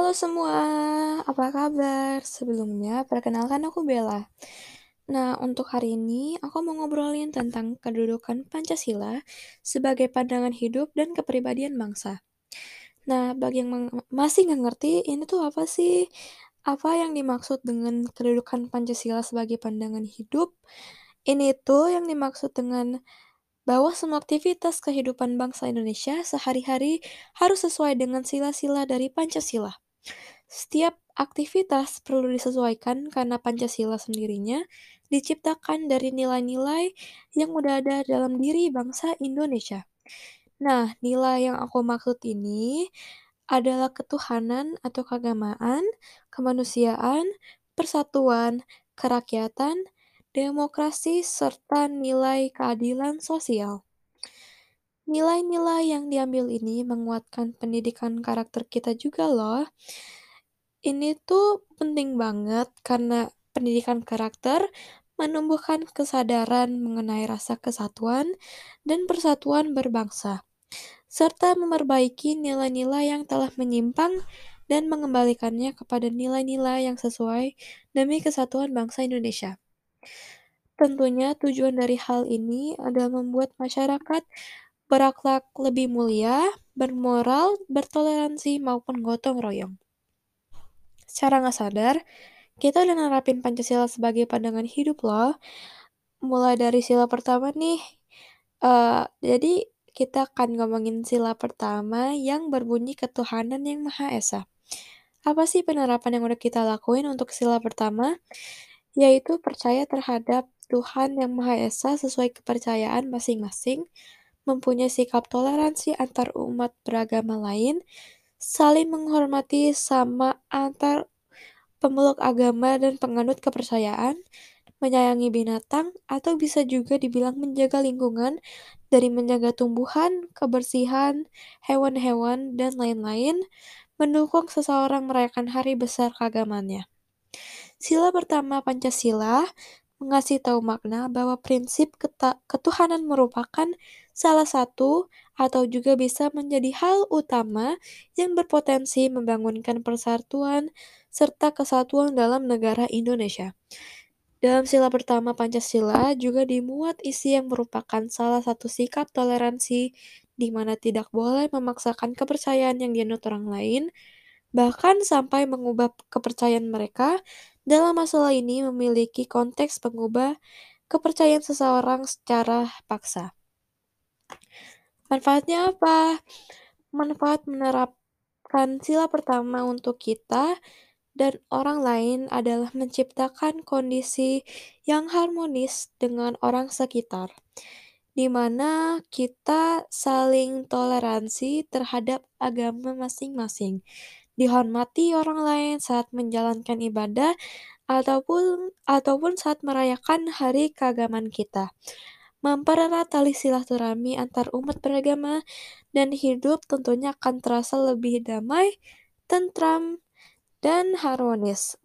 Halo semua, apa kabar? Sebelumnya, perkenalkan aku Bella. Nah, untuk hari ini aku mau ngobrolin tentang kedudukan Pancasila sebagai pandangan hidup dan kepribadian bangsa. Nah, bagi yang masih nggak ngerti, ini tuh apa sih? Apa yang dimaksud dengan kedudukan Pancasila sebagai pandangan hidup? Ini tuh yang dimaksud dengan bahwa semua aktivitas kehidupan bangsa Indonesia sehari-hari harus sesuai dengan sila-sila dari Pancasila. Setiap aktivitas perlu disesuaikan karena Pancasila sendirinya diciptakan dari nilai-nilai yang udah ada dalam diri bangsa Indonesia. Nah, nilai yang aku maksud ini adalah ketuhanan atau keagamaan, kemanusiaan, persatuan, kerakyatan, demokrasi, serta nilai keadilan sosial. Nilai-nilai yang diambil ini menguatkan pendidikan karakter kita juga loh. Ini tuh penting banget karena pendidikan karakter menumbuhkan kesadaran mengenai rasa kesatuan dan persatuan berbangsa, serta memperbaiki nilai-nilai yang telah menyimpang dan mengembalikannya kepada nilai-nilai yang sesuai demi kesatuan bangsa Indonesia. Tentunya tujuan dari hal ini adalah membuat masyarakat berakhlak lebih mulia, bermoral, bertoleransi, maupun gotong royong. Secara nggak sadar, kita udah nerapin Pancasila sebagai pandangan hidup loh. Mulai dari sila pertama nih. Uh, jadi kita akan ngomongin sila pertama yang berbunyi ketuhanan yang Maha Esa. Apa sih penerapan yang udah kita lakuin untuk sila pertama? yaitu percaya terhadap Tuhan Yang Maha Esa sesuai kepercayaan masing-masing, mempunyai sikap toleransi antar umat beragama lain, saling menghormati sama antar pemeluk agama dan penganut kepercayaan, menyayangi binatang, atau bisa juga dibilang menjaga lingkungan dari menjaga tumbuhan, kebersihan, hewan-hewan, dan lain-lain, mendukung seseorang merayakan hari besar keagamannya. Sila pertama Pancasila mengasih tahu makna bahwa prinsip ketuhanan merupakan salah satu atau juga bisa menjadi hal utama yang berpotensi membangunkan persatuan serta kesatuan dalam negara Indonesia. Dalam sila pertama Pancasila juga dimuat isi yang merupakan salah satu sikap toleransi di mana tidak boleh memaksakan kepercayaan yang dianut orang lain, bahkan sampai mengubah kepercayaan mereka dalam masalah ini memiliki konteks pengubah kepercayaan seseorang secara paksa. Manfaatnya apa? Manfaat menerapkan sila pertama untuk kita dan orang lain adalah menciptakan kondisi yang harmonis dengan orang sekitar, di mana kita saling toleransi terhadap agama masing-masing dihormati orang lain saat menjalankan ibadah ataupun ataupun saat merayakan hari keagamaan kita. Mempererat tali silaturahmi antar umat beragama dan hidup tentunya akan terasa lebih damai, tentram, dan harmonis.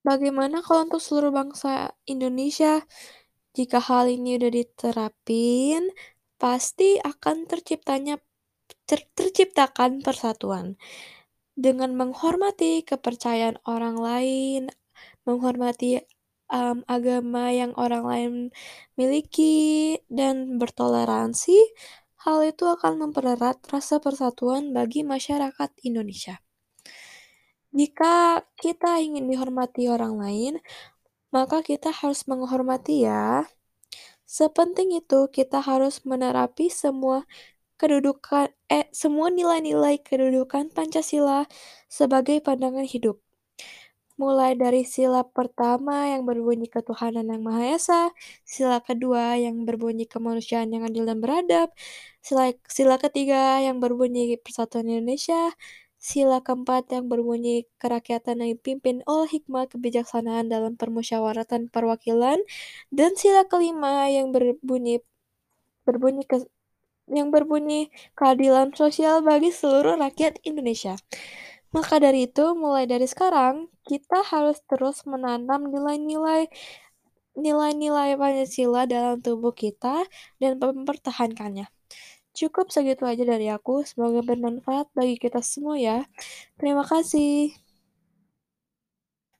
Bagaimana kalau untuk seluruh bangsa Indonesia? Jika hal ini udah diterapin, pasti akan terciptanya ter terciptakan persatuan. Dengan menghormati kepercayaan orang lain, menghormati um, agama yang orang lain miliki, dan bertoleransi, hal itu akan mempererat rasa persatuan bagi masyarakat Indonesia. Jika kita ingin dihormati orang lain, maka kita harus menghormati ya. Sepenting itu, kita harus menerapi semua kedudukan eh semua nilai-nilai kedudukan Pancasila sebagai pandangan hidup. Mulai dari sila pertama yang berbunyi ketuhanan yang Maha Esa, sila kedua yang berbunyi kemanusiaan yang adil dan beradab, sila, sila ketiga yang berbunyi persatuan Indonesia, sila keempat yang berbunyi kerakyatan yang dipimpin oleh hikmah kebijaksanaan dalam permusyawaratan perwakilan, dan sila kelima yang berbunyi berbunyi ke, yang berbunyi keadilan sosial bagi seluruh rakyat Indonesia. Maka dari itu, mulai dari sekarang, kita harus terus menanam nilai-nilai nilai-nilai Pancasila dalam tubuh kita dan mempertahankannya. Cukup segitu aja dari aku, semoga bermanfaat bagi kita semua ya. Terima kasih.